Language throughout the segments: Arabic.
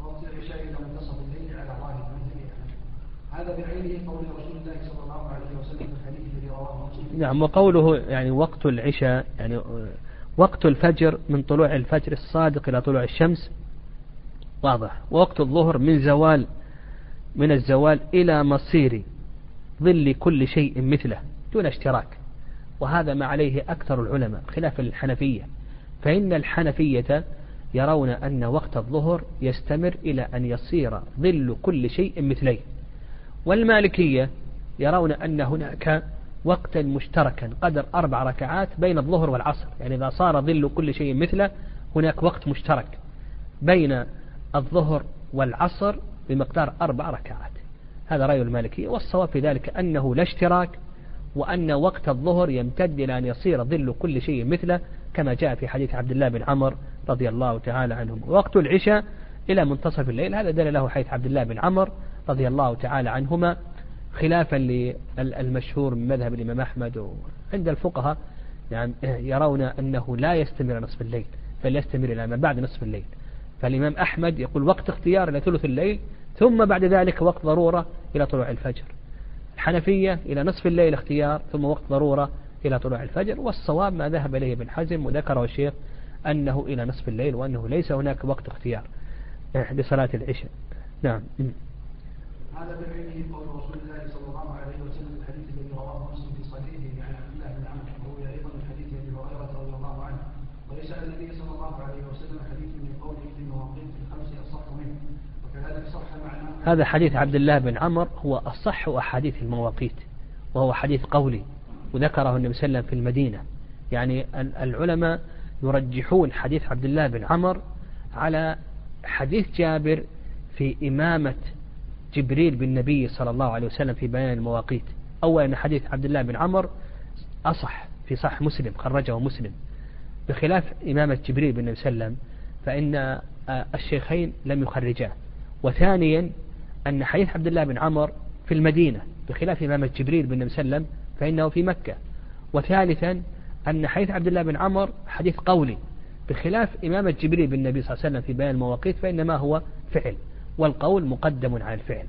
ووقت العشاء إلى منتصف الليل على ظاهر مذهب أحمد هذا بعينه قول رسول الله صلى الله عليه وسلم في الحديث الذي رواه مسلم. نعم وقوله يعني وقت العشاء يعني وقت الفجر من طلوع الفجر الصادق إلى طلوع الشمس واضح. ووقت الظهر من زوال من الزوال إلى مصير ظل كل شيء مثله دون اشتراك. وهذا ما عليه أكثر العلماء خلاف الحنفية. فإن الحنفية يرون أن وقت الظهر يستمر إلى أن يصير ظل كل شيء مثليه. والمالكية يرون أن هناك وقتا مشتركا قدر أربع ركعات بين الظهر والعصر. يعني إذا صار ظل كل شيء مثله هناك وقت مشترك بين الظهر والعصر بمقدار أربع ركعات. هذا رأي المالكية. والصواب في ذلك أنه لا اشتراك وأن وقت الظهر يمتد إلى أن يصير ظل كل شيء مثله كما جاء في حديث عبد الله بن عمر رضي الله تعالى عنهم وقت العشاء إلى منتصف الليل هذا دل له حديث عبد الله بن عمر رضي الله تعالى عنهما خلافا للمشهور من مذهب الإمام أحمد عند الفقهاء يعني يرون أنه لا يستمر نصف الليل بل يستمر إلى ما بعد نصف الليل. فالإمام أحمد يقول وقت اختيار إلى ثلث الليل ثم بعد ذلك وقت ضرورة إلى طلوع الفجر. الحنفية إلى نصف الليل اختيار ثم وقت ضرورة إلى طلوع الفجر والصواب ما ذهب إليه ابن حزم وذكره الشيخ أنه إلى نصف الليل وأنه ليس هناك وقت اختيار لصلاة العشاء. نعم. هذا بعينه قول رسول الله صلى الله عليه وسلم الحديث الذي رواه مسلم في صحيحه عن عبد الله بن عمرو وروي أيضا من حديث أبي هريرة رضي الله عنه. وليس النبي صلى الله عليه وسلم حديث من قوله في المواقيت الخمس أصح منه وكذلك صح معناه هذا حديث عبد الله بن عمر هو أصح أحاديث المواقيت وهو حديث قولي وذكره النبي صلى الله عليه وسلم في المدينة. يعني العلماء يرجحون حديث عبد الله بن عمر على حديث جابر في إمامة جبريل بالنبي صلى الله عليه وسلم في بيان المواقيت. أولا حديث عبد الله بن عمر أصح في صح مسلم خرجه مسلم. بخلاف إمامة جبريل عليه وسلم فإن الشيخين لم يخرجاه. وثانيا أن حديث عبد الله بن عمر في المدينة بخلاف إمامة جبريل عليه وسلم فإنه في مكة. وثالثا أن حديث عبد الله بن عمر حديث قولي بخلاف إمامة جبريل بالنبي صلى الله عليه وسلم في بيان المواقيت فإنما هو فعل. والقول مقدم على الفعل.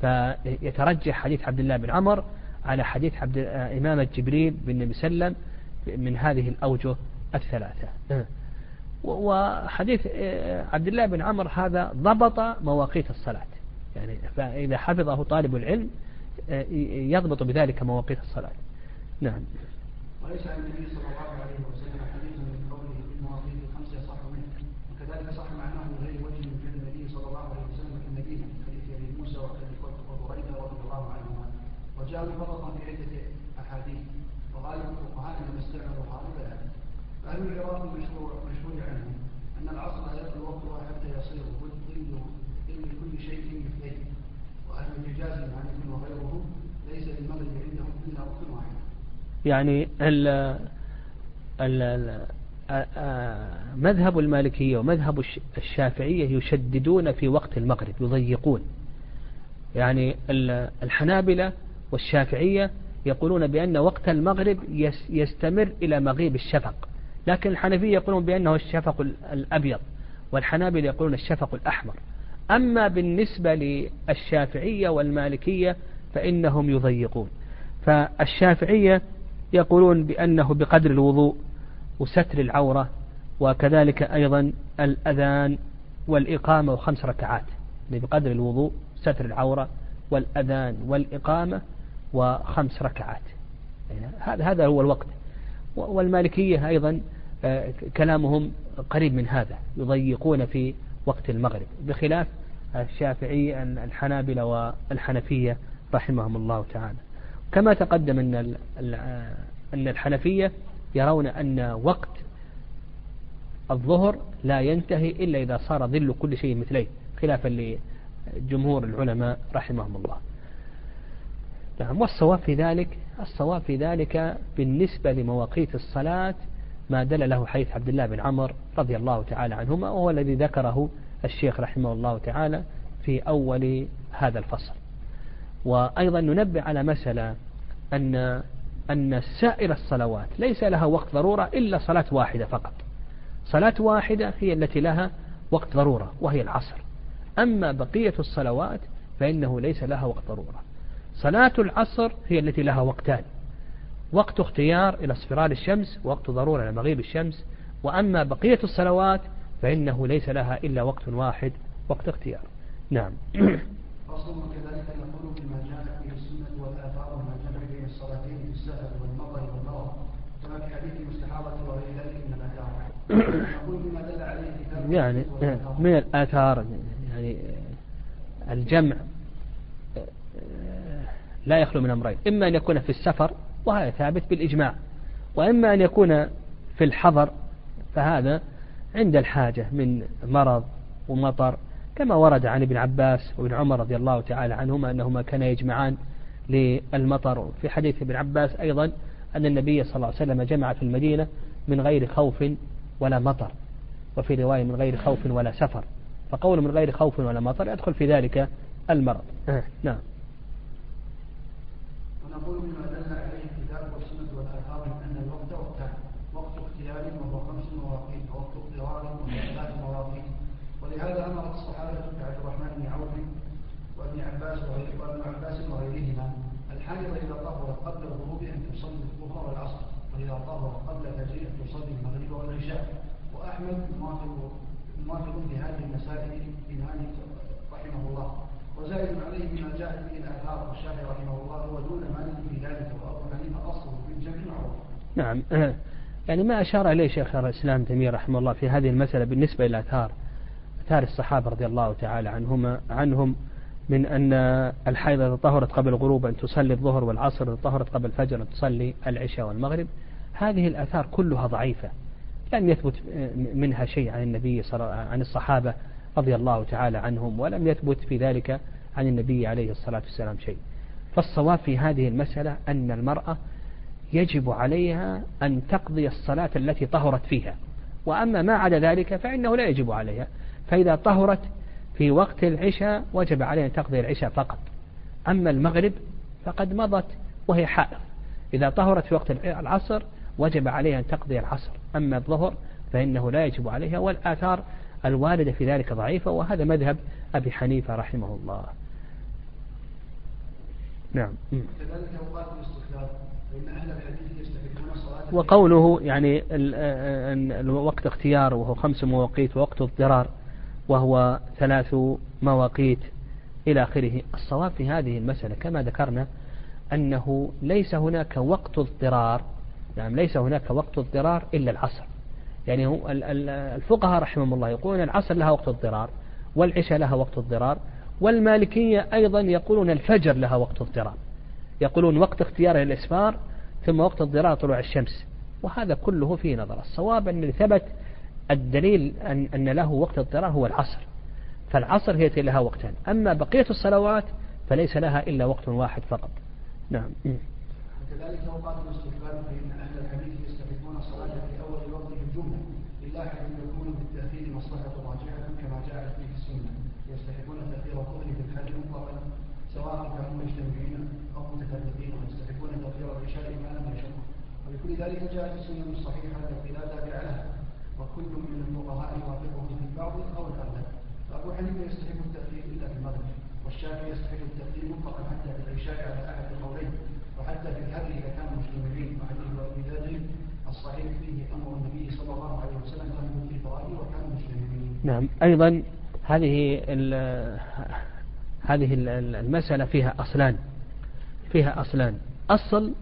فيترجح حديث عبد الله بن عمر على حديث عبد إمامة جبريل بالنبي صلى الله عليه وسلم من هذه الأوجه الثلاثة. وحديث عبد الله بن عمر هذا ضبط مواقيت الصلاة. يعني فإذا حفظه طالب العلم يضبط بذلك مواقيت الصلاة. نعم. وليس عن النبي صلى الله عليه وسلم حديث من قوله في المواقيت الخمس يصح منه وكذلك صح معناه من غير وجه من فعل النبي صلى الله عليه وسلم في المدينة حديث ابي موسى وحديث وبريده رضي الله عنهما وجاء مفرطا في عدة أحاديث. وغالب الفقهاء انهم استعملوا هؤلاء فهل العراق مشروع مشهور عنهم أن العصر لا يدخل وقتها حتى يصير. ظل ظل كل شيء مثليه. وأهل الحجاز ابن وغيره ليس للمغرب عندهم إلا وقت واحد. يعني ال ال مذهب المالكية ومذهب الشافعية يشددون في وقت المغرب يضيقون. يعني الحنابلة والشافعية يقولون بأن وقت المغرب يستمر إلى مغيب الشفق. لكن الحنفية يقولون بأنه الشفق الأبيض والحنابلة يقولون الشفق الأحمر. أما بالنسبة للشافعية والمالكية فإنهم يضيقون. فالشافعية يقولون بأنه بقدر الوضوء وستر العورة وكذلك أيضا الأذان والإقامة وخمس ركعات. يعني بقدر الوضوء ستر العورة والأذان والإقامة وخمس ركعات. يعني هذا هو الوقت. والمالكية أيضا كلامهم قريب من هذا يضيقون في وقت المغرب. بخلاف الشافعي الحنابلة والحنفية رحمهم الله تعالى. كما تقدم أن أن الحنفية يرون أن وقت الظهر لا ينتهي إلا إذا صار ظل كل شيء مثليه خلافا لجمهور العلماء رحمهم الله. نعم والصواب في ذلك الصواب في ذلك بالنسبة لمواقيت الصلاة ما دل له حديث عبد الله بن عمر رضي الله تعالى عنهما وهو الذي ذكره الشيخ رحمه الله تعالى في أول هذا الفصل. وأيضا ننبه على مسألة أن أن سائر الصلوات ليس لها وقت ضرورة إلا صلاة واحدة فقط. صلاة واحدة هي التي لها وقت ضرورة وهي العصر. أما بقية الصلوات فإنه ليس لها وقت ضرورة. صلاة العصر هي التي لها وقتان. وقت اختيار إلى اصفرار الشمس ووقت ضرورة إلى مغيب الشمس. وأما بقية الصلوات فإنه ليس لها إلا وقت واحد وقت اختيار. نعم. فصل نقول بما جاء في السنة والآثار جمع بين الصلاتين في السفر والمطر والمرض. كما في حديث المستحاضة وغير ذلك من الآثار. نقول بما دل عليه كتاب يعني من الآثار يعني الجمع لا يخلو من أمرين إما أن يكون في السفر وهذا ثابت بالإجماع وإما أن يكون في الحضر فهذا عند الحاجة من مرض ومطر كما ورد عن ابن عباس وابن عمر رضي الله تعالى عنهما أنهما كانا يجمعان للمطر. في حديث ابن عباس أيضا أن النبي صلى الله عليه وسلم جمع في المدينة من غير خوف ولا مطر وفي رواية من غير خوف ولا سفر فقول من غير خوف ولا مطر يدخل في ذلك المرض. آه، نعم. ونقول بما دل عليه الكتاب والسنة والآثار أن الوقت وقتان وقت اختيار وهو خمس مواقيت ووقت اضطرار وهو ثلاث مواقيت. ولهذا أمر الصحابة كعبد الرحمن بن عوف وابن عباس وابن عباس وغيرهما الحائض إذا طهرت قبل الغروب أن تصلي الظهر والعصر وإذا طهرت قبل الفجر أن تصلي المغرب والعشاء. وأحمد موافق موافق في هذه المسائل إمام رحمه الله. وزائد عليه بما جاءت به الآثار والشافعي رحمه الله ودون مالك في ذلك وأبو حنيفة أصله في الجميع. نعم. يعني ما أشار إليه شيخ الإسلام تيمية رحمه الله في هذه المسألة بالنسبة إلى الآثار آثار الصحابة رضي الله تعالى عنهما عنهم من أن الحيض إذا طهرت قبل الغروب أن تصلي الظهر والعصر إذا طهرت قبل الفجر أن تصلي العشاء والمغرب. هذه الآثار كلها ضعيفة. لم يثبت منها شيء عن النبي صلى عن الصحابة رضي الله تعالى عنهم ولم يثبت في ذلك عن النبي عليه الصلاة والسلام شيء. فالصواب في هذه المسألة أن المرأة يجب عليها أن تقضي الصلاة التي طهرت فيها. وأما ما عدا ذلك فإنه لا يجب عليها. فإذا طهرت في وقت العشاء وجب عليها أن تقضي العشاء فقط. أما المغرب فقد مضت وهي حائض. إذا طهرت في وقت العصر وجب عليها أن تقضي العصر. أما الظهر فإنه لا يجب عليها. والآثار الواردة في ذلك ضعيفة وهذا مذهب أبي حنيفة رحمه الله. نعم. وقوله يعني الوقت اختيار وهو خمس مواقيت ووقت اضطرار وهو ثلاث مواقيت إلى آخره. الصواب في هذه المسألة كما ذكرنا أنه ليس هناك وقت اضطرار نعم ليس هناك وقت اضطرار إلا العصر. يعني هو الفقهاء رحمهم الله يقولون العصر لها وقت اضطرار والعشاء لها وقت اضطرار والمالكية أيضا يقولون الفجر لها وقت اضطرار يقولون وقت اختيار الإسفار ثم وقت اضطرار طلوع الشمس. وهذا كله في نظر. الصواب أن ثبت الدليل أن, أن له وقت اضطرار هو العصر. فالعصر هي لها وقتان. أما بقية الصلوات فليس لها إلا وقت واحد فقط. نعم. وكذلك أوقات الاستقبال فإن أهل الحديث يستحقون الصلاة في الوقت في الجملة. إلا أن يكون بالتأخير مصلحة راجعة كما جاءت في السنة. يستحقون تأخير الظهر في الحج مطلقا سواء كانوا مجتمعين أو متفرقين ويستحقون تأخير العشاء ما لم يشقوا ولكل ذلك جاءت السنة الصحيحة التي لا تابع لها وكل من الفقهاء يوافقه في البعض أو الأغلب فأبو حنيفة يستحق التأخير إلا في المغرب والشافعي يستحق التأخير مطلقا حتى في العشاء على أحد القولين. وحتى في الهدي إذا كانوا مجتمعين وحديث ذر الصحيح فيه أمر النبي صلى الله عليه وسلم كانوا في الفرائض وكانوا مجتمعين. نعم. أيضا هذه هذه المسألة فيها أصلان. فيها أصلان. أصل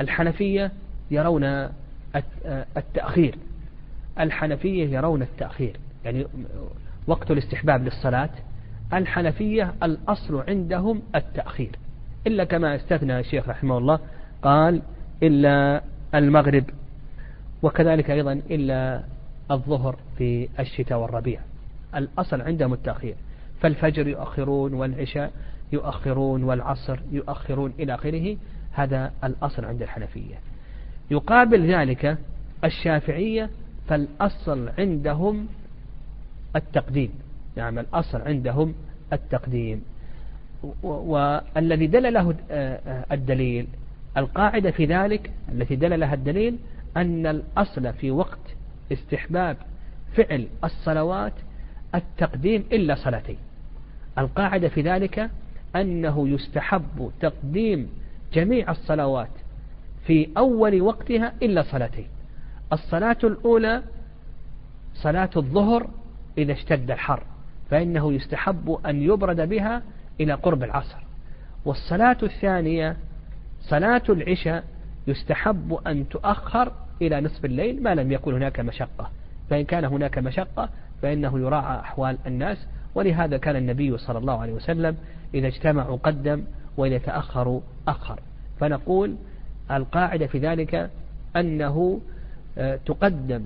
الحنفية يرون التأخير. الحنفية يرون التأخير. يعني وقت الاستحباب للصلاة الحنفية الأصل عندهم التأخير. إلا كما استثنى الشيخ رحمه الله قال إلا المغرب وكذلك أيضا إلا الظهر في الشتاء والربيع. الأصل عندهم التأخير. فالفجر يؤخرون والعشاء يؤخرون والعصر يؤخرون إلى آخره. هذا الأصل عند الحنفية. يقابل ذلك الشافعية فالأصل عندهم التقديم. نعم الأصل عندهم التقديم. والذي دل له آه، آه، الدليل القاعدة في ذلك التي دل لها الدليل أن الأصل في وقت استحباب فعل الصلوات التقديم إلا صلاتين. القاعدة في ذلك أنه يستحب تقديم جميع الصلوات في أول وقتها إلا صلاتين. الصلاة الأولى صلاة الظهر إذا اشتد الحر فإنه يستحب أن يبرد بها إلى قرب العصر. والصلاة الثانية صلاة العشاء يستحب أن تؤخر إلى نصف الليل ما لم يكن هناك مشقة. فإن كان هناك مشقة فإنه يراعى أحوال الناس. ولهذا كان النبي صلى الله عليه وسلم إذا اجتمعوا قدم وإذا تأخروا أخر. فنقول القاعدة في ذلك أنه آه، تقدم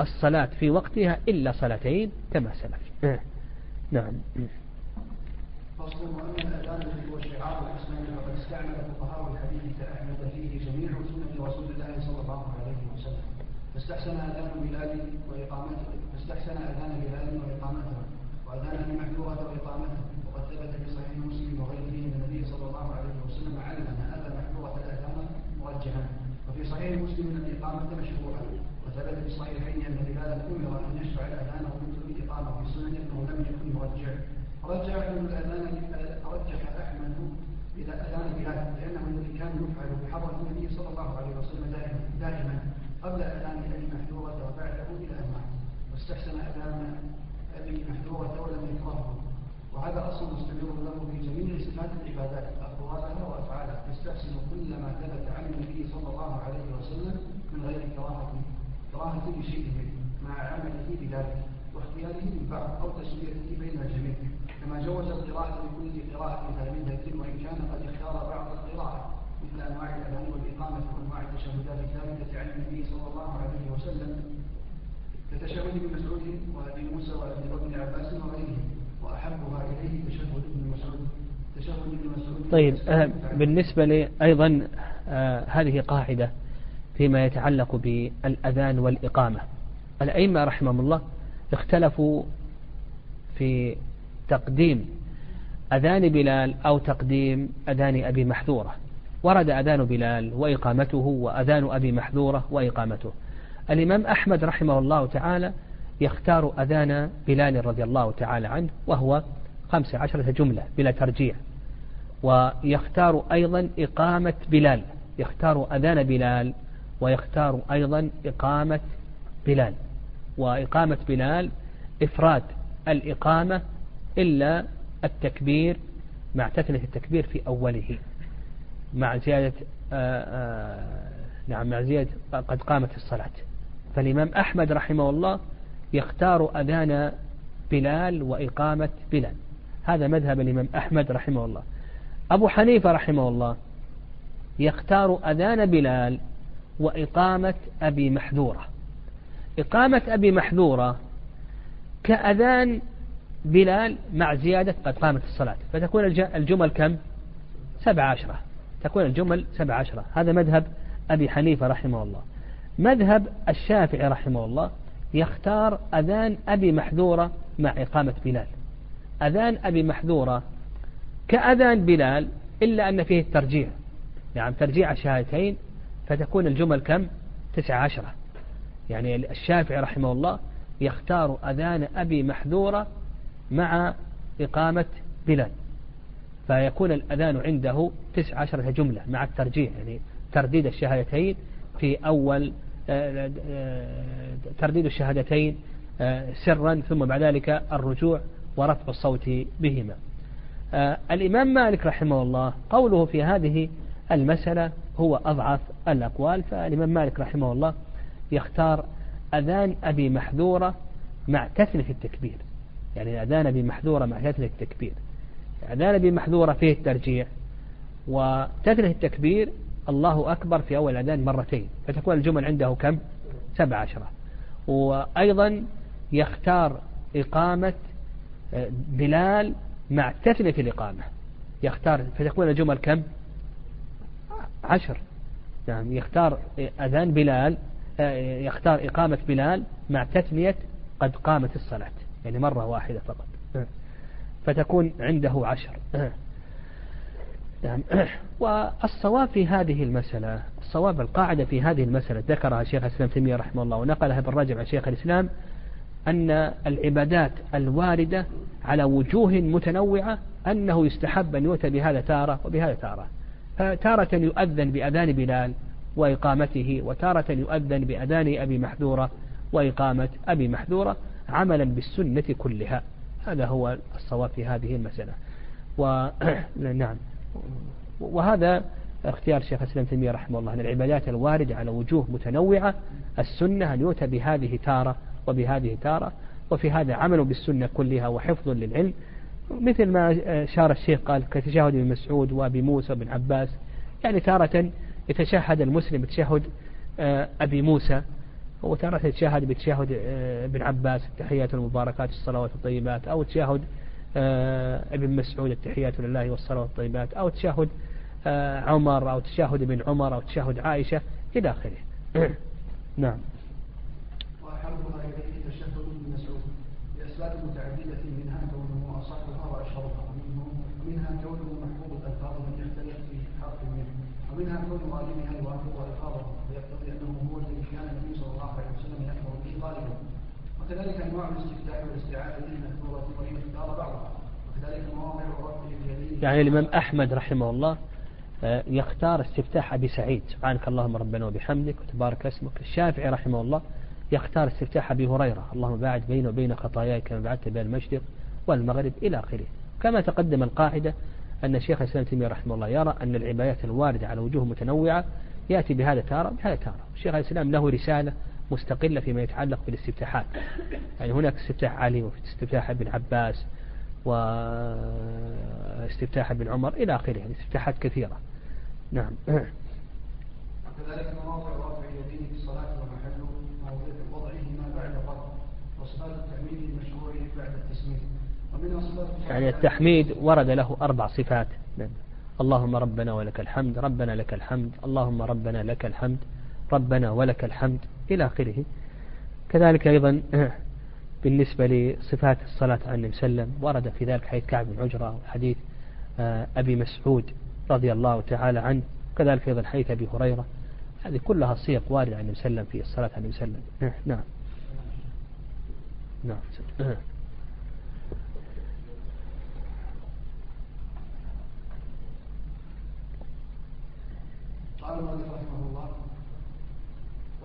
الصلاة في وقتها إلا صلاتين كما سلف. آه. نعم. فصل وأما الأذان الذي هو شعار الإسلام فقد استعمل فقهاء الحديث كأحمد فيه جميع سنة رسول الله صلى الله عليه وسلم. فاستحسن أذان بلال وإقامته فاستحسن أذان بلال وإقامته وأذان محذورة وإقامته. وقد ثبت في صحيح مسلم وغيره من النبي صلى الله عليه وسلم علم أن أبا محذورة الأذان مرجحا وفي صحيح مسلم أن الإقامة مشروعة. وثبت في الصحيحين أن بلالا أمر أن يشرع الأذان ومثل الإقامة في السنة أنه لم يكن مرجع رجع الأذان رجح أحمد إلى أذان بلال لأنه الذي كان يفعل بحضرة النبي صلى الله عليه وسلم دائما دائما قبل أذان أبي محذورة وبعده إلى مات واستحسن أذان أبي محذورة ولم يكرهه. وهذا أصل مستمر له في جميع صفات العبادات أقوالها وأفعالها يستحسن كل ما ثبت عن النبي صلى الله عليه وسلم من غير كراهة كراهة لشيء منه مع عمله بذلك واختياره من بعض أو تسويته بين الجميع. كما جوز القراءة بكل قراءة ثابتة وإن كان قد اختار بعض القراءة مثل أنواع الأذان والإقامة وأنواع التشهدات الثابتة عن النبي صلى الله عليه وسلم. كتشهد ابن مسعود وأبي موسى وابن عباس وغيرهم وأحبها إليه تشهد ابن مسعود. تشهد ابن مسعود طيب آه بالنسبة لي أيضا آه هذه قاعدة فيما يتعلق بالأذان والإقامة. الأئمة رحمهم الله اختلفوا في تقديم أذان بلال أو تقديم أذان أبي محذورة. ورد أذان بلال وإقامته وأذان أبي محذورة وإقامته. الإمام أحمد رحمه الله تعالى يختار أذان بلال رضي الله تعالى عنه وهو خمس عشرة جملة بلا ترجيع. ويختار أيضا إقامة بلال. يختار أذان بلال ويختار أيضا إقامة بلال. وإقامة بلال إفراد الإقامة إلا التكبير مع تثنية التكبير في أوله. مع زيادة آآ آه، آآ آه، نعم مع زيادة قد قامت الصلاة. فالإمام أحمد رحمه الله يختار أذان بلال وإقامة بلال. هذا مذهب الإمام أحمد رحمه الله. أبو حنيفة رحمه الله يختار أذان بلال وإقامة أبي محذورة. إقامة أبي محذورة كأذان بلال مع زيادة قد قامت الصلاة. فتكون الجمل كم؟ سبع عشرة. تكون الجمل سبع عشرة. هذا مذهب أبي حنيفة رحمه الله. مذهب الشافعي رحمه الله يختار أذان أبي محذورة مع إقامة بلال. أذان أبي محذورة كأذان بلال إلا أن فيه الترجيع. يعني ترجيع الشهادتين فتكون الجمل كم؟ تسعة عشرة. يعني الشافعي رحمه الله يختار أذان أبي محذورة مع إقامة بلال فيكون الأذان عنده تسع عشرة جملة مع الترجيح يعني ترديد الشهادتين في أول آه، آه، ترديد الشهادتين آه، سرا ثم بعد ذلك الرجوع ورفع الصوت بهما. الإمام مالك رحمه الله قوله في هذه المسألة هو أضعف الأقوال فالإمام مالك رحمه الله يختار أذان أبي محذورة مع تثنية التكبير. يعني أذان بمحذورة مع تثنية التكبير. أذان بمحذورة فيه الترجيع وتثنية التكبير الله أكبر في أول أذان مرتين فتكون الجمل عنده كم؟ سبع عشرة. وأيضا يختار إقامة آه، بلال مع تثنية الإقامة. يختار فتكون الجمل كم؟ عشر. نعم يختار أذان بلال آه، يختار إقامة بلال مع تثنية قد قامت الصلاة. يعني مرة واحدة فقط. فتكون عنده عشر. نعم. والصواب في هذه المسألة الصواب القاعدة في هذه المسألة ذكرها شيخ الإسلام تيمية رحمه الله ونقلها ابن رجب عن شيخ الإسلام أن العبادات الواردة على وجوه متنوعة أنه يستحب أن يؤتى بهذا تارة وبهذا تارة. فتارة يؤذن بأذان بلال وإقامته وتارة يؤذن بأذان أبي محذورة وإقامة أبي محذورة. عملا بالسنة كلها. هذا هو الصواب في هذه المسألة. ونعم وهذا اختيار شيخ الإسلام تيمية رحمه الله. أن العبادات الواردة على وجوه متنوعة السنة أن يؤتى بهذه تارة وبهذه تارة. وفي هذا عمل بالسنة كلها وحفظ للعلم. مثل ما شار الشيخ قال كتشهد ابن مسعود وأبي موسى بن عباس يعني تارة يتشهد المسلم بتشهد آه، أبي موسى. وتارة يتشهد بتشهد آه، ابن عباس التحيات المباركات الصلوات الطيبات أو تشهد آه، ابن مسعود التحيات لله والصلوات الطيبات أو تشهد عمر أو تشهد ابن عمر أو تشهد عائشة إلى آخره. نعم. منها كونه ومنها محفوظ من يختلف في منه ومنها غالبها يوافق ألفاظه ويقتضي أنه هو الذي كان النبي صلى الله عليه وسلم يأمر به غالبا وكذلك أنواع الاستفتاح والاستعاذة المذكورة وإن اختار بعضها وكذلك مواضع اليدين يعني الإمام أحمد رحمه الله آه، يختار استفتاح أبي سعيد. سبحانك اللهم ربنا وبحمدك وتبارك اسمك. الشافعي رحمه الله يختار استفتاح أبي هريرة. اللهم باعد بيني وبين خطاياي كما بعدت بين المشرق والمغرب إلى آخره. كما تقدم القاعدة أن شيخ الإسلام تيمية رحمه الله يرى أن العبايات الواردة على وجوه متنوعة يأتي بهذا تارة بهذا تارة. شيخ الإسلام له رسالة مستقلة فيما يتعلق بالاستفتاحات. يعني هناك استفتاح علي وفي استفتاح ابن عباس واستفتاح ابن عمر إلى آخره. يعني استفتاحات كثيرة. نعم. وكذلك مواضع رفع اليدين في الصلاة ومحله موضع وضعهما بعد الرفع وصفات التحميد المشروع بعد صفات يعني التحميد ورد له أربع صفات. نعم. اللهم ربنا ولك الحمد ربنا لك الحمد اللهم ربنا لك الحمد ربنا ولك الحمد. إلى آخره. كذلك أيضا بالنسبة لصفات الصلاة على النبي صلى الله عليه وسلم ورد في ذلك حديث كعب بن عجرة وحديث آه، أبي مسعود رضي الله تعالى عنه كذلك أيضا حديث أبي هريرة. هذه كلها صيغ واردة عن النبي صلى الله عليه وسلم في الصلاة على النبي صلى الله عليه وسلم. نعم. نعم. قال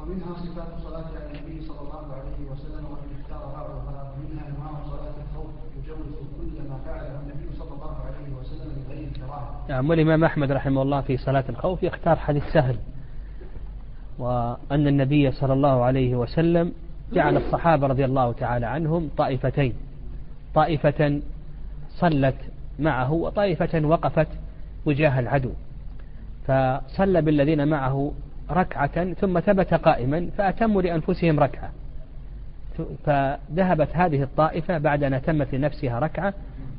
ومنها صفات الصلاة على النبي صلى الله عليه وسلم وإن اختار بعضها منها أنواع صلاة الخوف يجوز كل ما فعله النبي صلى الله عليه وسلم من غير كراهة. نعم والإمام أحمد رحمه الله في صلاة الخوف يختار حديث سهل وأن النبي صلى الله عليه وسلم جعل الصحابة رضي الله تعالى عنهم طائفتين طائفة صلت معه وطائفة وقفت وجاه العدو فصلى بالذين معه ركعة ثم ثبت قائما فأتموا لأنفسهم ركعة. فذهبت هذه الطائفة بعد أن أتمت لنفسها ركعة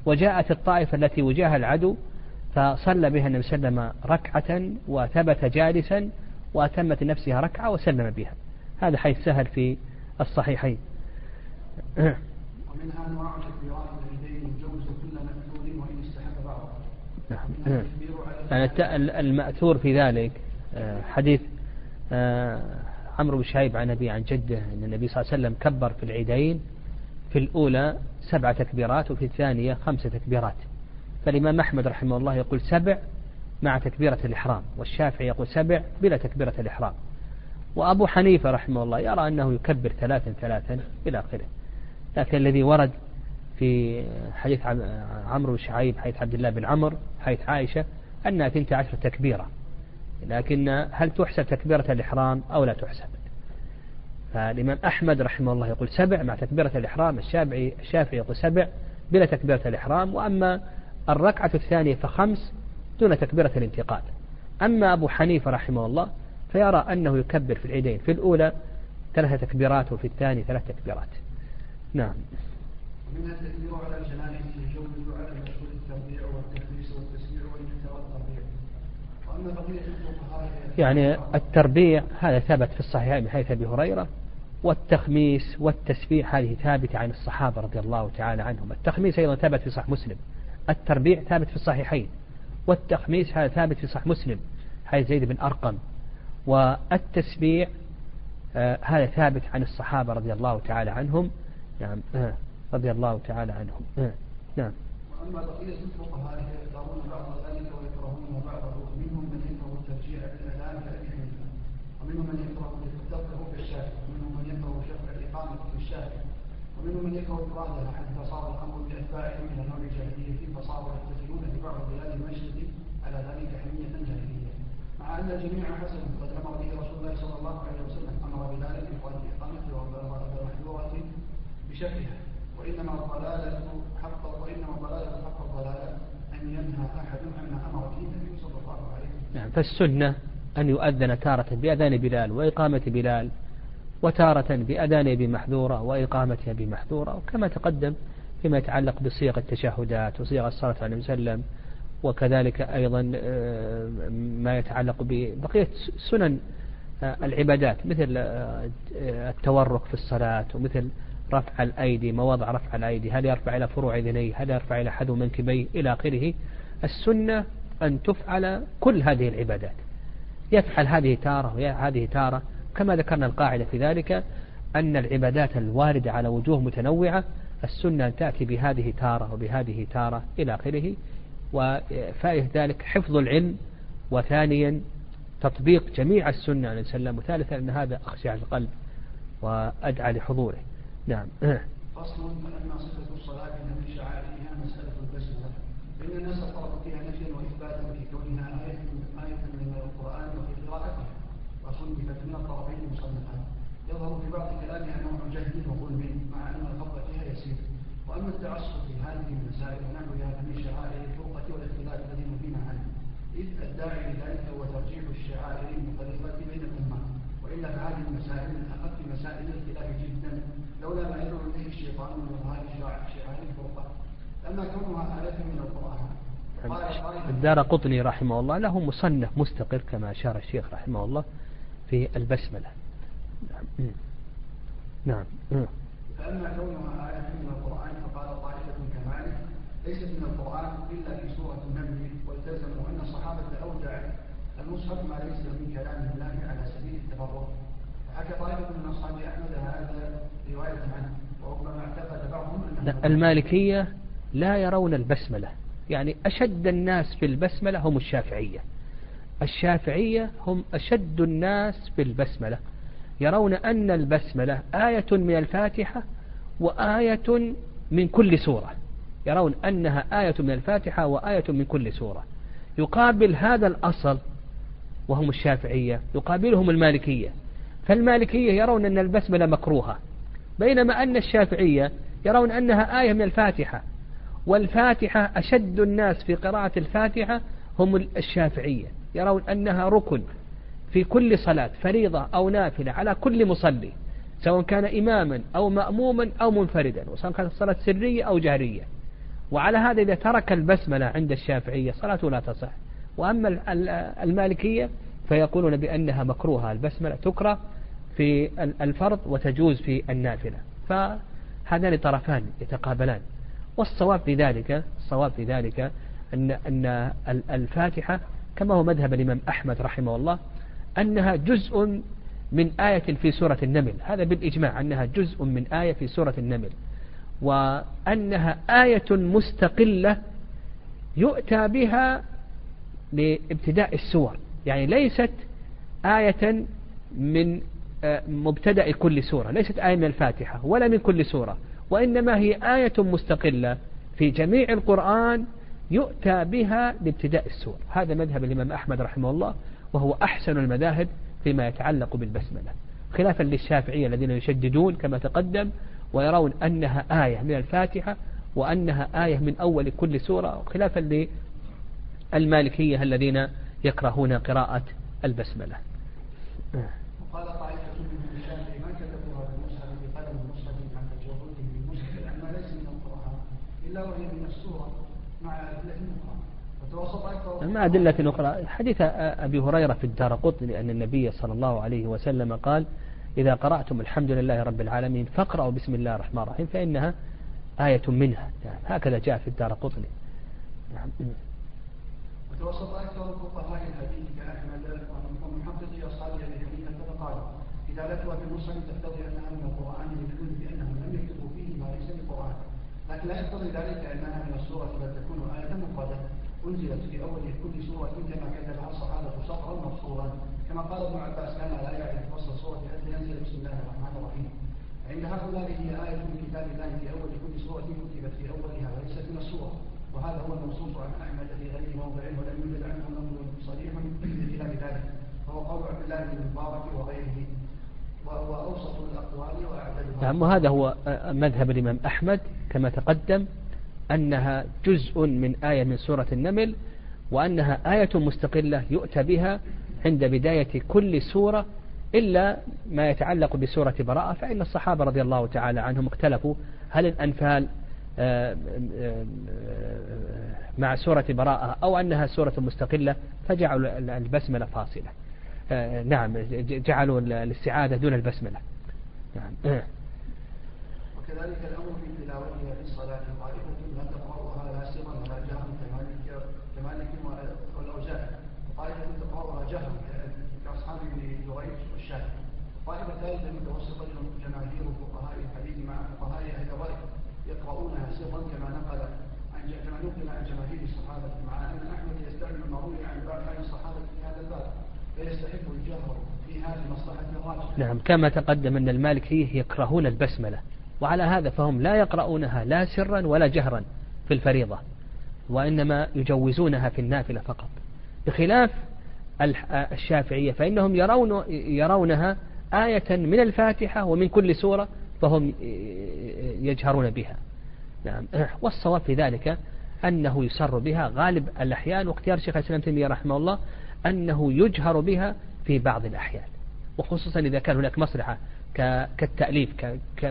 وجاءت الطائفة التي وجاها العدو فصلى بها النبي صلى الله عليه وسلم ركعة وثبت جالسا وأتمت لنفسها ركعة وسلم بها. هذا حيث سهل في الصحيحين. ومنها أنواع تكبيرات يجوز كل مأثور وإن استحب بعضه. نعم. المأثور في ذلك آه، حديث عمرو بن شعيب عن أبي عن جده أن النبي صلى الله عليه وسلم كبر في العيدين في الأولى سبع تكبيرات وفي الثانية خمس تكبيرات. فالإمام أحمد رحمه الله يقول سبع مع تكبيرة الإحرام والشافعي يقول سبع بلا تكبيرة الإحرام. وأبو حنيفة رحمه الله يرى أنه يكبر ثلاثا ثلاثا إلى آخره. لكن الذي ورد في حديث عمرو بن شعيب حديث عبد الله بن عمرو حديث عائشة أنها ثنت عشر تكبيرة. لكن هل تحسب تكبيرة الإحرام أو لا تحسب؟ فالإمام أحمد رحمه الله يقول سبع مع تكبيرة الإحرام الشافعي الشافعي يقول سبع بلا تكبيرة الإحرام وأما الركعة الثانية فخمس دون تكبيرة الانتقال. أما أبو حنيفة رحمه الله فيرى أنه يكبر في العيدين في الأولى ثلاث تكبيرات وفي الثاني ثلاث تكبيرات. نعم. التكبير على الجنائز على والتسبيع يعني التربيع هذا ثبت في الصحيحين من حيث أبي هريرة والتخميس والتسبيح هذه ثابتة عن الصحابة رضي الله تعالى عنهم. التخميس أيضا ثابت في صحيح مسلم. التربيع ثابت في الصحيحين. والتخميس هذا ثابت في صحيح مسلم حيث زيد بن أرقم. والتسبيع آه هذا ثابت عن الصحابة رضي الله تعالى عنهم. نعم آه رضي الله تعالى عنهم. آه نعم. وأما بقية الفقهاء فيختارون بعض ذلك ويكرهون بعضه منهم من يكره الترجيع بالاذان كابي حنيفه ومنهم من يكره التركه في الشافعي ومنهم من يكره شفع الإقامة في الشافعي ومنهم من يكره افرادها حتى صار الأمر باتباعهم إلى نوع الجاهلية فصاروا يحتفلون ببعض بلاد المشرق على ذلك حميه جاهلية مع أن الجميع حسن قد أمر به رسول الله صلى الله عليه وسلم أمر بذلك بقال اقامته ومحذوره بشفعها وإنما الضلالة حق وإنما الضلالة حق الضلالة أن ينهى أحد عما أمر به النبي صلى الله عليه وسلم. نعم فالسنة أن يؤذن تارة بأذان بلال وإقامة بلال وتارة بأذان بمحذورة وإقامتها بمحذورة وكما تقدم فيما يتعلق بصيغ التشهدات وصيغ الصلاة عليه وسلم وكذلك أيضا آه، ما يتعلق ببقية سنن آه، العبادات مثل آه، التورك في الصلاة ومثل رفع الأيدي مواضع رفع الأيدي هل يرفع إلى فروع ذنيه هل يرفع إلى حذو منكبيه إلى آخره. السنة أن تفعل كل هذه العبادات. يفعل هذه تارة وهذه تارة كما ذكرنا القاعدة في ذلك أن العبادات الواردة على وجوه متنوعة السنة تأتي بهذه تارة وبهذه تارة إلى آخره وفائدة ذلك حفظ العلم وثانيا تطبيق جميع السنة عليه وسلم وثالثا أن هذا أخشع القلب وأدعى لحضوره. نعم. فصل فلما صفة الصلاة من شعائرها مسألة البسملة فإن الناس فرقوا فيها نفيا وإثباتا في كونها آية آية من القرآن وفي قراءته وصنفت من الطرفين مصنفات يظهر في بعض كلامها نوع جهل وظلم مع أن الفضل فيها يسير. وأما التعصب في هذه المسائل ونحوها فمن شعائر الفرقة والاختلاف الذي نهينا عنه إذ الداعي لذلك هو ترجيح الشعائر المفرقة بين الأمة. وإلا فهذه المسائل من أخف مسائل الاختلاف جدا لولا ما يدعو إليه الشيطان من إظهار شعار الفرقه لما كونها آية من القرآن. الدار قطني رحمه الله له مصنف مستقر كما أشار الشيخ رحمه الله في البسملة. نعم. نعم. فأما كونها آية من القرآن فقال طائفة كمالك ليست من القرآن إلا في سورة النمل والتزموا أن الصحابة أودع المصحف ما ليس من كلام الله على سبيل التفرق حكى طائفة من أصحاب أحمد هذا رواية عنه وربما اعتقد بعضهم أنه المالكية لا يرون البسملة. يعني أشد الناس في البسملة هم الشافعية. الشافعية هم أشد الناس في البسملة. يرون أن البسملة آية من الفاتحة وآية من كل سورة. يرون أنها آية من الفاتحة وآية من كل سورة. يقابل هذا الأصل وهم الشافعية يقابلهم المالكية. فالمالكية يرون أن البسملة مكروهة بينما أن الشافعية يرون أنها آية من الفاتحة. والفاتحة أشد الناس في قراءة الفاتحة هم الشافعية يرون أنها ركن في كل صلاة فريضة أو نافلة على كل مصلي سواء كان إماما أو مأموما أو منفردا وسواء كانت الصلاة سرية أو جهرية وعلى هذا إذا ترك البسملة عند الشافعية صلاته لا تصح. وأما المالكية فيقولون بأنها مكروهة البسملة تكره في الفرض وتجوز في النافلة. فهذان طرفان يتقابلان. والصواب في ذلك الصواب في ذلك أن أن الفاتحة كما هو مذهب الإمام أحمد رحمه الله أنها جزء من آية في سورة النمل. هذا بالإجماع أنها جزء من آية في سورة النمل. وأنها آية مستقلة يؤتى بها لابتداء السور. يعني ليست آية من آه، مبتدأ كل سورة ليست آية من الفاتحة ولا من كل سورة. وإنما هي آية مستقلة في جميع القرآن يؤتى بها لابتداء السور. هذا مذهب الإمام أحمد رحمه الله وهو أحسن المذاهب فيما يتعلق بالبسملة. خلافا للشافعية الذين يشددون كما تقدم ويرون أنها آية من الفاتحة وأنها آية من أول كل سورة خلافا للمالكية الذين يكرهون قراءة البسملة وقال طائفة من الشافعي ما كتبوها بالمصحف بقلم المصحف عن تجاهلهم بالمصحف لأنها ليس من من السورة مع أدلة أخرى. وتوسط أكثر مع أدلة أخرى. حديث أبي هريرة في الدار قطن أن النبي صلى الله عليه وسلم قال إذا قرأتم الحمد لله رب العالمين فاقرأوا بسم الله الرحمن الرحيم فإنها آية منها. يعني هكذا جاء في الدار قطني. نعم. وتوسط أكثر فقهاء الحديث كأحمد ومحققي أصحاب الحديث فقالوا إذا لتوا في المصحف تقتضي أنها من القرآن بدون بأنهم لم يكتبوا فيه ما ليس بقرآن لكن لا يقتضي ذلك أنها من السورة بل تكون آية مفردة أنزلت في أول كل سورة كما كتبها الصحابة سطرا مفصولا. كما قال ابن عباس كان لا يعرف فصل السورة حتى ينزل بسم الله الرحمن الرحيم. عند هؤلاء هي آية من كتاب الله في أول كل سورة كتبت في أولها وليست من السورة وهذا هو المنصوص عن أحمد في غير موضع ولم يوجد عنه نظر صريح كتاب ذلك. وهو قول عبد الله بن المبارك وغيره. وهو أوسط الأقوال نعم وهذا هو مذهب الإمام أحمد كما تقدم أنها جزء من آية من سورة النمل وأنها آية مستقلة يؤتى بها عند بداية كل سورة إلا ما يتعلق بسورة براءة فإن الصحابة رضي الله تعالى عنهم اختلفوا هل الأنفال آه، آه، مع سورة براءة أو أنها سورة مستقلة فجعلوا البسملة فاصلة. آه، نعم جعلوا الاستعادة دون البسملة. نعم. وكذلك الأمر في تلاوتها في الصلاة. طائفة لا تقرأها لا سرا ولا جهرا كمالك كمالك والأوزاع وطائفة تقرأها جهرا كأصحاب ابن جريج والشافعي. طائفة ثالثة متوسطة جماهير فقهاء الحديث مع فقهاء أهل الرأي يقرؤونها سرا كما نقل عن كما نقل عن جماهير الصحابة. مع أن أحمد يستعمل المروي عن بعض الصحابة في هذا الباب. نعم كما تقدم أن المالكية يكرهون البسملة وعلى هذا فهم لا يقرؤونها لا سرا ولا جهرا في الفريضة وإنما يجوزونها في النافلة فقط. بخلاف الشافعية فإنهم يرون يرونها آية من الفاتحة ومن كل سورة فهم يجهرون بها. نعم. والصواب في ذلك أنه يسر بها غالب الأحيان واختيار شيخ الإسلام تيمية رحمه الله أنه يجهر بها في بعض الأحيان. وخصوصا إذا كان هناك مصلحة كالتأليف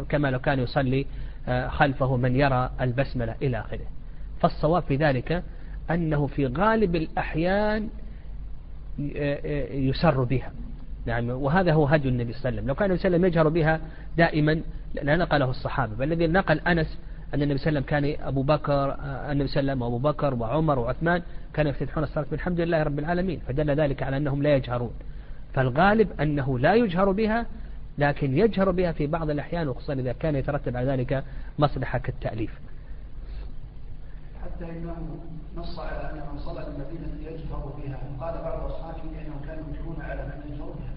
كما لو كان يصلي آه، خلفه من يرى البسملة إلى آخره. فالصواب في ذلك أنه في غالب الأحيان آه، آه، يسر بها. نعم وهذا هو هدي النبي صلى الله عليه وسلم. لو كان النبي صلى الله عليه وسلم يجهر بها دائما لا نقله الصحابة. بل الذي نقل أنس أن النبي صلى الله عليه وسلم كان أبو بكر النبي صلى الله عليه وسلم وأبو بكر وعمر وعثمان كانوا يفتتحون الصلاة. بالحمد لله رب العالمين. فدل ذلك على أنهم لا يجهرون. فالغالب أنه لا يجهر بها لكن يجهر بها في بعض الأحيان وخصوصا إذا كان يترتب على ذلك مصلحة كالتأليف. حتى إنه نص على أن من صلى المدينة يجهر بها. قال بعض أصحابه أنهم كانوا يجهرون على من يجهر بها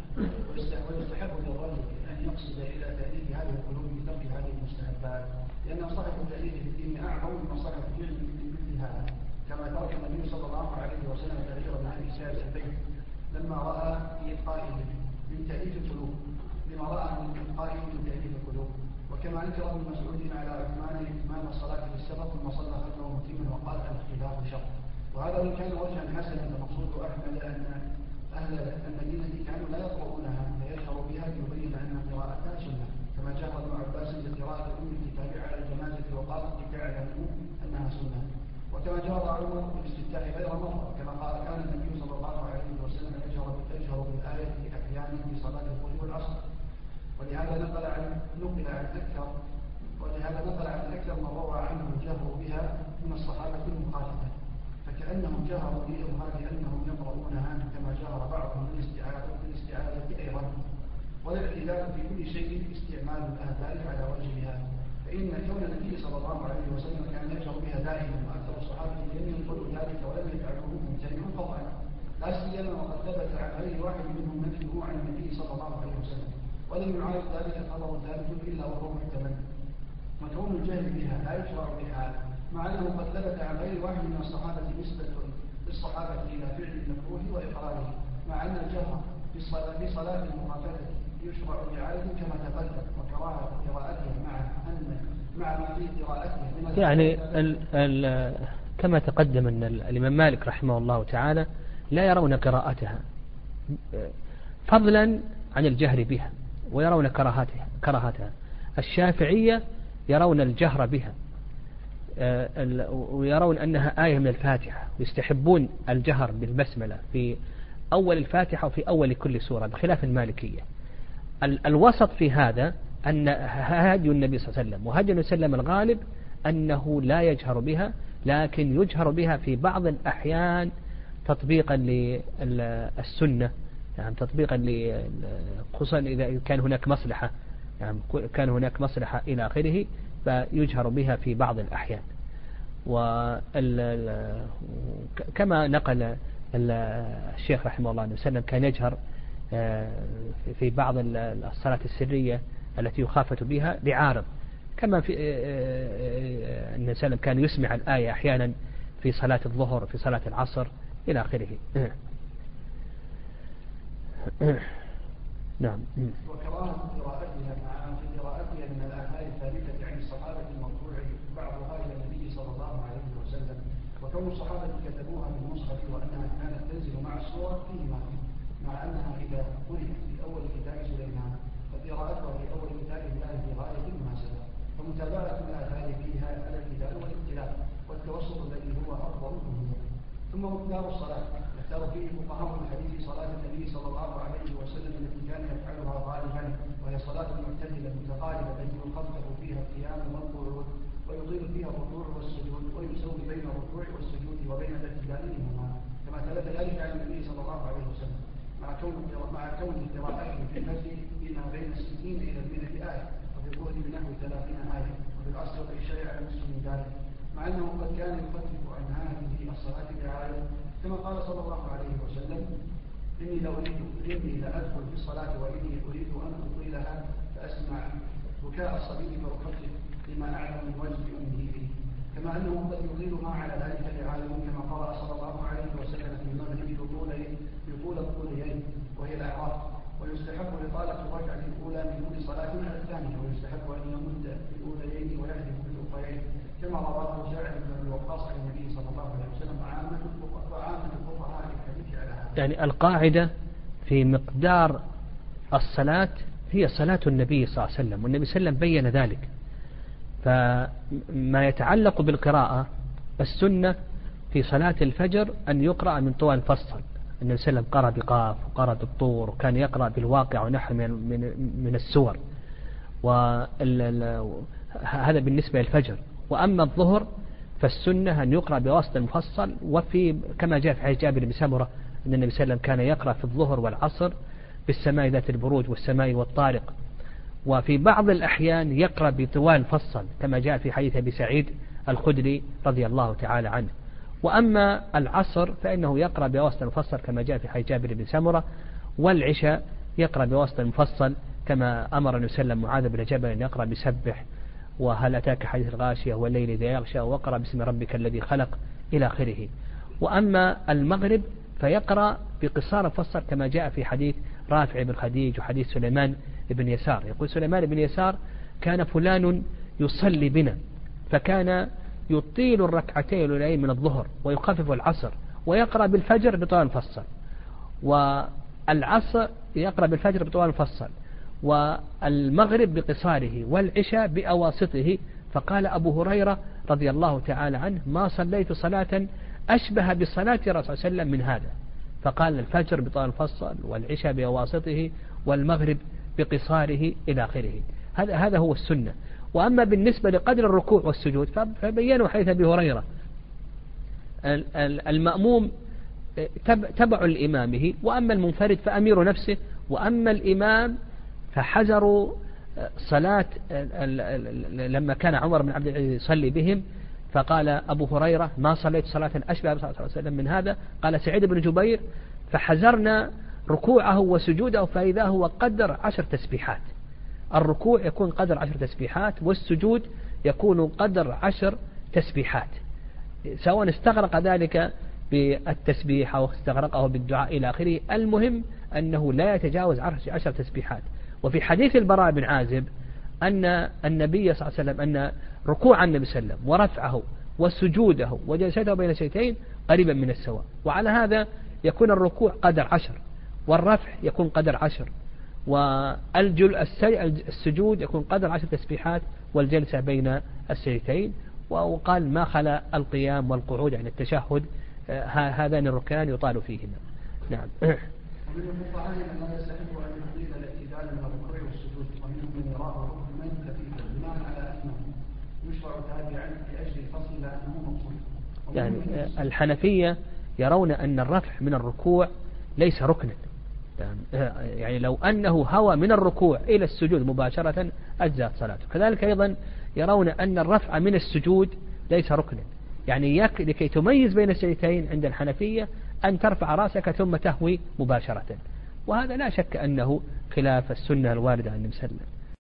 ويستحب للرجل أن يقصد إلى تأليف هذه القلوب بترك هذه المستحبات لأن صاحب التأليف في الدين أعظم من صاحب الفعل مثل هذا. كما ترك النبي صلى الله عليه وسلم تأثير بن أبي سارس البيت لما رأى في قائل من تأليف القلوب لما رأى من إلقائه من تأليف القلوب. وكما أنكر ابن مسعود على عثمان إتمام الصلاة في السبق ثم صلى خلفه متيما وقال الاختلاف شر. وهذا وإن كان وجها حسنا فمقصود أحمد أن أهل المدينة كانوا لا يقرؤونها فيشعر بها ليبين أن قراءتها سنة كما جاء ابن عباس بقراءة أم الكتاب على الجنازة وقال تعلم أنها سنة. وكما جرى عمر بالاستفتاح غير مرة كما قال كان النبي صلى الله عليه وسلم يجهر يجهر بالآية في أحيانه في صلاة الظهر والعصر. ولهذا نقل عن نقل عن أكثر ولهذا نقل عن أكثر من روى عنه الجهر بها فكأنهم جهروا بإظهار أنهم يقرؤونها كما جهر بعضهم بالاستعاذة أيضا. والاعتدال في كل شيء استعمال الآثار على وجهها. فإن كون النبي صلى الله عليه وسلم كان يجهر بها دائما وأكثر الصحابة لم ينقلوا ذلك ولم يفعلوه ممتنعا قطعا لا سيما وقد ثبت عن غير واحد منهم نفيه عن النبي صلى الله عليه وسلم. ولم يعارض ذلك خبر ثابت إلا وهو محتمل. وكون الجهل بها لا يشرع بحال مع أنه قد ثبت عن غير واحد من الصحابة نسبة للصحابة إلى فعل المكروه وإقراره مع أن الجهر في صلاة المخافة يشرع لعادة كما تقدم وكراهة قراءتها مع أن مع ما في قراءتها من يعني ال ال كما تقدم أن الإمام مالك رحمه الله تعالى لا يرون قراءتها فضلا عن الجهر بها ويرون كراهتها كراهتها. الشافعية يرون الجهر بها. ويرون أنها آية من الفاتحة. ويستحبون الجهر بالبسملة في أول الفاتحة وفي أول كل سورة بخلاف المالكية. الوسط في هذا أن هدي النبي صلى الله عليه وسلم. وهدي النبي صلى الله عليه وسلم الغالب أنه لا يجهر بها لكن يجهر بها في بعض الأحيان تطبيقا للسنة. يعني تطبيقا خصوصا إذا كان هناك مصلحة. يعني كان هناك مصلحة إلى آخره. فيجهر بها في بعض الأحيان. كما نقل الشيخ رحمه الله عليه وسلم كان يجهر آه، في بعض الصلاة السرية التي يخافت بها لعارض كما في النبي صلى الله كان يسمع الآية أحيانا في صلاة الظهر في صلاة العصر إلى آخره. نعم. وكراهة قراءتها مع في قراءتها من الآثار الثابتة عن الصحابة المرفوع بعضها إلى النبي صلى الله عليه وسلم. وكون الصحابة كتبوها بالمصحف وأنها كانت تنزل مع السور فيهما مع أنها إذا قرئت في أول كتاب سليمان فقراءتها في أول كتاب الله في غاية المناسبة. فمتابعة الآثار فيها على الكتاب والابتلاء والتوسط الذي هو أفضل منه. ثم مقدار الصلاة. اختار فيه فقهاء الحديث صلاة النبي صلى الله عليه وسلم التي كان يفعلها غالبا وهي صلاة معتدلة متقاربة يخفف فيها القيام والقعود ويطيل فيها الركوع والسجود ويسوي بين الركوع والسجود وبين الاعتدال منهما كما ثبت ذلك عن النبي صلى الله عليه وسلم مع كون مع كون قراءته في المسجد بما بين الستين إلى المئة آية وفي الظهر بنحو ثلاثين آية وفي العصر والعشاء من ذلك مع أنه قد كان يخفف عن هذه الصلاة برعاية كما قال صلى الله عليه وسلم إني لأريد إني لأدخل في الصلاة وإني أريد أن أطيلها فأسمع بكاء الصبي فأخفف لما أعلم من وجه أمه كما أنه قد يطيلها على ذلك لعالم كما قال صلى الله عليه وسلم في المغرب بطول الطولين وهي الأعراف. ويستحب لطالة الركعة الأولى من كل صلاة على الثانية ويستحب أن يمد الأوليين ويحذف الأخرين كما رواه جابر بن أبي وقاص عن النبي صلى الله عليه وسلم وعامة الفقهاء الحديث على هذا. يعني القاعدة في مقدار الصلاة هي صلاة النبي صلى الله عليه وسلم والنبي صلى الله عليه وسلم بين ذلك. فما يتعلق بالقراءة السنة في صلاة الفجر أن يقرأ من طوال فصل النبي صلى الله عليه وسلم قرأ بقاف وقرأ بالطور وكان يقرأ بالواقع ونحو من, من, من السور. وهذا بالنسبة للفجر. وأما الظهر فالسنة أن يقرأ بواسطة المفصل وفي كما جاء في حديث جابر بن سمرة أن النبي صلى الله عليه وسلم كان يقرأ في الظهر والعصر بالسماء ذات البروج والسماء والطارق. وفي بعض الأحيان يقرأ بطوال فصل كما جاء في حديث أبي سعيد الخدري رضي الله تعالى عنه. وأما العصر فإنه يقرأ بواسطة المفصل كما جاء في حديث جابر بن سمرة والعشاء يقرأ بواسطة المفصل كما أمر النبي صلى الله عليه وسلم معاذ بن جبل أن يقرأ بسبح وهل أتاك حديث الغاشية والليل إذا يغشى وقرأ باسم ربك الذي خلق إلى آخره. وأما المغرب فيقرأ بقصار فصل كما جاء في حديث رافع بن خديج وحديث سليمان بن يسار. يقول سليمان بن يسار كان فلان يصلي بنا فكان يطيل الركعتين الأولين من الظهر ويخفف العصر ويقرأ بالفجر بطوال فصل والعصر يقرأ بالفجر بطوال فصل والمغرب بقصاره والعشاء بأواسطه. فقال أبو هريرة رضي الله تعالى عنه ما صليت صلاة أشبه بصلاة رسول الله صلى الله عليه وسلم من هذا. فقال الفجر بطول الفصل والعشاء بأواسطه والمغرب بقصاره إلى آخره. هذا هذا هو السنة. وأما بالنسبة لقدر الركوع والسجود فبينوا حديث أبي هريرة. المأموم تبع لإمامه وأما المنفرد فأمير نفسه وأما الإمام فحذروا صلاة لما كان عمر بن عبد العزيز يصلي بهم فقال أبو هريرة ما صليت صلاة أشبه صلى الله عليه وسلم من هذا. قال سعيد بن جبير فحذرنا ركوعه وسجوده فإذا هو قدر عشر تسبيحات. الركوع يكون قدر عشر تسبيحات والسجود يكون قدر عشر تسبيحات. سواء استغرق ذلك بالتسبيح أو استغرقه بالدعاء إلى آخره المهم أنه لا يتجاوز عشر تسبيحات. وفي حديث البراء بن عازب أن النبي صلى الله عليه وسلم أن ركوع النبي صلى الله عليه وسلم ورفعه وسجوده وجلسته بين الشيتين قريبا من السواء. وعلى هذا يكون الركوع قدر عشر والرفع يكون قدر عشر والسجود يكون قدر عشر تسبيحات والجلسة بين السجدتين. وقال ما خلا القيام والقعود عن التشهد هذان الركان يطال فيهما. نعم. ومن الفقهاء من يستحب أن يطيل الاعتدال من الركوع والسجود ومنهم من يراه ركنا خفيفا بناء على أنه يشرع تابعا لأجل الفصل مقصود. يعني الحنفية يرون أن الرفع من الركوع ليس ركنا. يعني لو أنه هوى من الركوع إلى السجود مباشرة أجزأت صلاته. كذلك أيضا يرون أن الرفع من السجود ليس ركنا. يعني لكي تميز بين السجدتين عند الحنفية أن ترفع رأسك ثم تهوي مباشرة. وهذا لا شك أنه خلاف السنة الواردة عن النبي صلى الله عليه وسلم.